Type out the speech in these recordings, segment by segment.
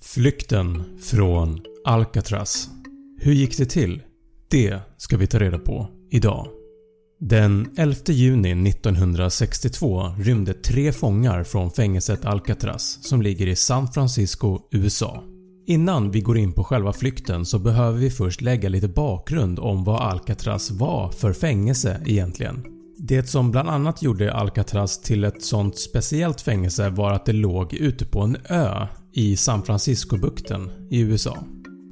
Flykten från Alcatraz. Hur gick det till? Det ska vi ta reda på idag. Den 11 juni 1962 rymde tre fångar från fängelset Alcatraz som ligger i San Francisco, USA. Innan vi går in på själva flykten så behöver vi först lägga lite bakgrund om vad Alcatraz var för fängelse egentligen. Det som bland annat gjorde Alcatraz till ett sånt speciellt fängelse var att det låg ute på en ö i San Francisco-bukten i USA.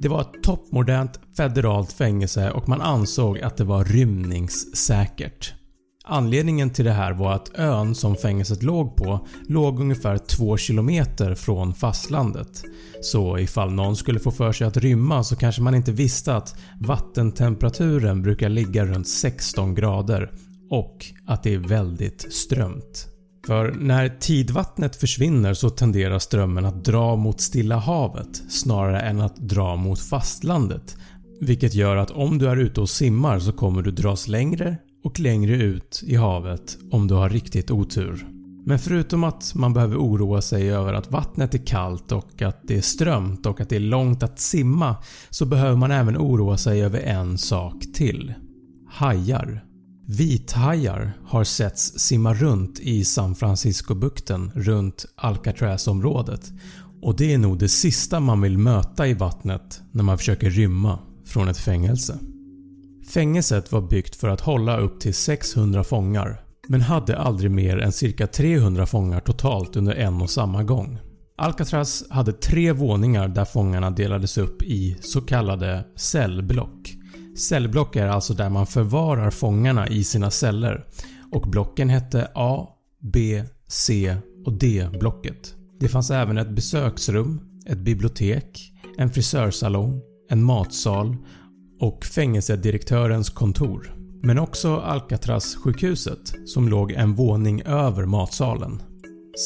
Det var ett toppmodernt federalt fängelse och man ansåg att det var rymningssäkert. Anledningen till det här var att ön som fängelset låg på låg ungefär 2 km från fastlandet. Så ifall någon skulle få för sig att rymma så kanske man inte visste att vattentemperaturen brukar ligga runt 16 grader och att det är väldigt strömt. För när tidvattnet försvinner så tenderar strömmen att dra mot Stilla havet snarare än att dra mot fastlandet. Vilket gör att om du är ute och simmar så kommer du dras längre och längre ut i havet om du har riktigt otur. Men förutom att man behöver oroa sig över att vattnet är kallt och att det är strömt och att det är långt att simma så behöver man även oroa sig över en sak till. Hajar. Vithajar har setts simma runt i San Francisco-bukten runt Alcatraz-området och det är nog det sista man vill möta i vattnet när man försöker rymma från ett fängelse. Fängelset var byggt för att hålla upp till 600 fångar men hade aldrig mer än cirka 300 fångar totalt under en och samma gång. Alcatraz hade tre våningar där fångarna delades upp i så kallade cellblock. Cellblock är alltså där man förvarar fångarna i sina celler och blocken hette A, B, C och D-blocket. Det fanns även ett besöksrum, ett bibliotek, en frisörsalong, en matsal och fängelsedirektörens kontor. Men också Alcatraz-sjukhuset som låg en våning över matsalen.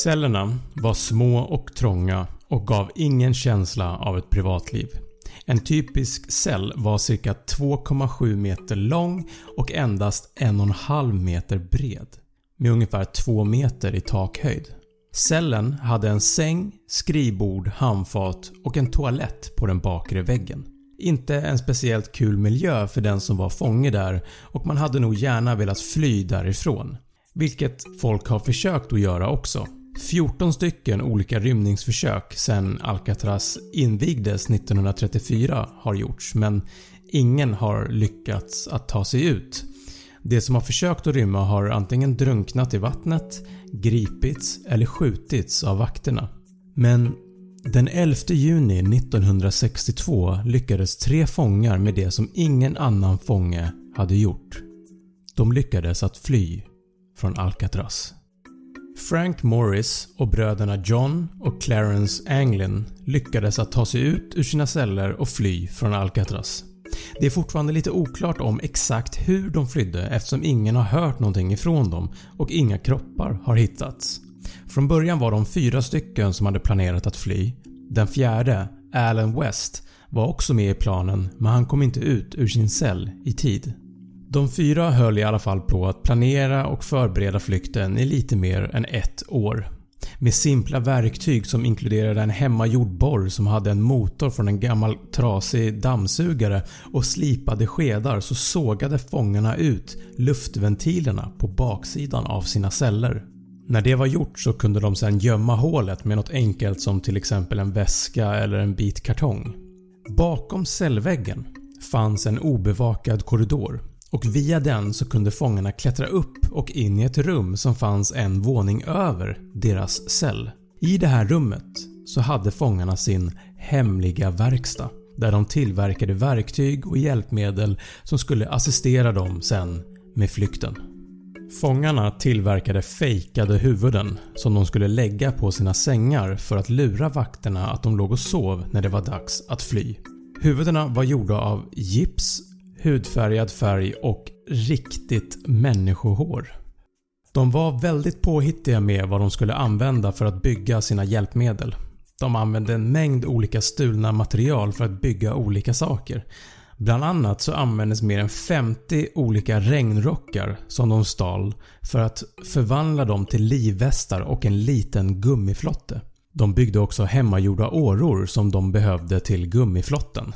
Cellerna var små och trånga och gav ingen känsla av ett privatliv. En typisk cell var cirka 2,7 meter lång och endast 1,5 meter bred med ungefär 2 meter i takhöjd. Cellen hade en säng, skrivbord, handfat och en toalett på den bakre väggen. Inte en speciellt kul miljö för den som var fånge där och man hade nog gärna velat fly därifrån. Vilket folk har försökt att göra också. 14 stycken olika rymningsförsök sedan Alcatraz invigdes 1934 har gjorts men ingen har lyckats att ta sig ut. De som har försökt att rymma har antingen drunknat i vattnet, gripits eller skjutits av vakterna. Men den 11 juni 1962 lyckades tre fångar med det som ingen annan fånge hade gjort. De lyckades att fly från Alcatraz. Frank Morris och bröderna John och Clarence Anglin lyckades att ta sig ut ur sina celler och fly från Alcatraz. Det är fortfarande lite oklart om exakt hur de flydde eftersom ingen har hört någonting ifrån dem och inga kroppar har hittats. Från början var de fyra stycken som hade planerat att fly. Den fjärde, Alan West, var också med i planen men han kom inte ut ur sin cell i tid. De fyra höll i alla fall på att planera och förbereda flykten i lite mer än ett år. Med simpla verktyg som inkluderade en hemmagjord borr som hade en motor från en gammal trasig dammsugare och slipade skedar så sågade fångarna ut luftventilerna på baksidan av sina celler. När det var gjort så kunde de sedan gömma hålet med något enkelt som till exempel en väska eller en bit kartong. Bakom cellväggen fanns en obevakad korridor och via den så kunde fångarna klättra upp och in i ett rum som fanns en våning över deras cell. I det här rummet så hade fångarna sin hemliga verkstad där de tillverkade verktyg och hjälpmedel som skulle assistera dem sen med flykten. Fångarna tillverkade fejkade huvuden som de skulle lägga på sina sängar för att lura vakterna att de låg och sov när det var dags att fly. Huvudena var gjorda av gips, hudfärgad färg och riktigt människohår. De var väldigt påhittiga med vad de skulle använda för att bygga sina hjälpmedel. De använde en mängd olika stulna material för att bygga olika saker. Bland annat så användes mer än 50 olika regnrockar som de stal för att förvandla dem till livvästar och en liten gummiflotte. De byggde också hemmagjorda åror som de behövde till gummiflotten.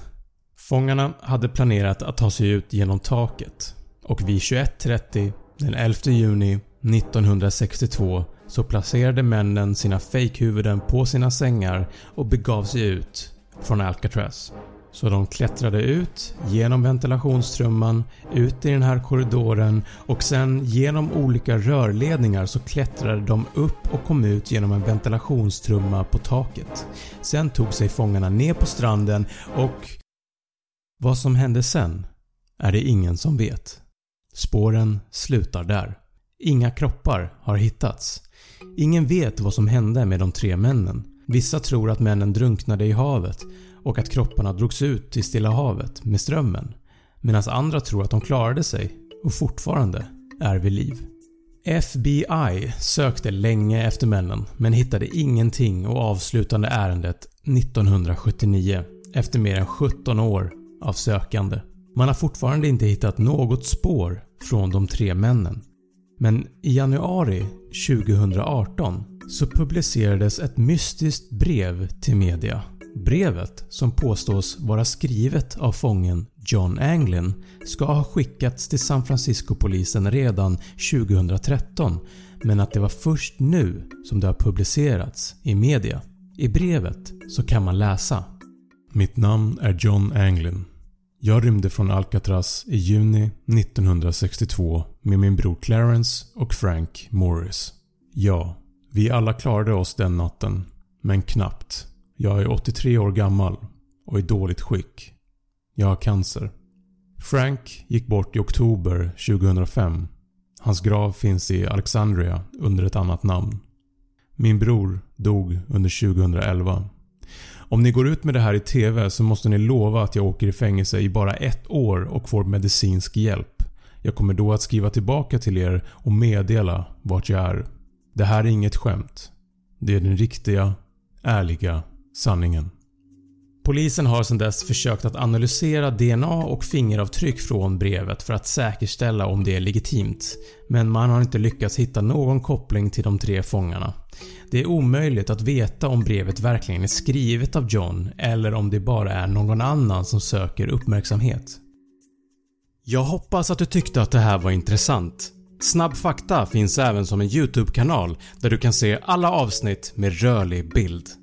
Fångarna hade planerat att ta sig ut genom taket och vid 21.30 den 11 juni 1962 så placerade männen sina fejkhuvuden på sina sängar och begav sig ut från Alcatraz. Så de klättrade ut genom ventilationstrumman, ut i den här korridoren och sen genom olika rörledningar så klättrade de upp och kom ut genom en ventilationstrumma på taket. Sen tog sig fångarna ner på stranden och vad som hände sen är det ingen som vet. Spåren slutar där. Inga kroppar har hittats. Ingen vet vad som hände med de tre männen. Vissa tror att männen drunknade i havet och att kropparna drogs ut i Stilla havet med strömmen medan andra tror att de klarade sig och fortfarande är vid liv. FBI sökte länge efter männen men hittade ingenting och avslutade ärendet 1979 efter mer än 17 år av sökande. Man har fortfarande inte hittat något spår från de tre männen. Men i januari 2018 så publicerades ett mystiskt brev till media. Brevet, som påstås vara skrivet av fången John Anglin, ska ha skickats till San Francisco-polisen redan 2013 men att det var först nu som det har publicerats i media. I brevet så kan man läsa “Mitt namn är John Anglin. Jag rymde från Alcatraz i juni 1962 med min bror Clarence och Frank Morris. Ja, vi alla klarade oss den natten, men knappt. Jag är 83 år gammal och i dåligt skick. Jag har cancer. Frank gick bort i oktober 2005. Hans grav finns i Alexandria under ett annat namn. Min bror dog under 2011. Om ni går ut med det här i TV så måste ni lova att jag åker i fängelse i bara ett år och får medicinsk hjälp. Jag kommer då att skriva tillbaka till er och meddela vart jag är. Det här är inget skämt. Det är den riktiga, ärliga sanningen. Polisen har sedan dess försökt att analysera DNA och fingeravtryck från brevet för att säkerställa om det är legitimt, men man har inte lyckats hitta någon koppling till de tre fångarna. Det är omöjligt att veta om brevet verkligen är skrivet av John eller om det bara är någon annan som söker uppmärksamhet. Jag hoppas att du tyckte att det här var intressant. Snabb fakta finns även som en YouTube-kanal där du kan se alla avsnitt med rörlig bild.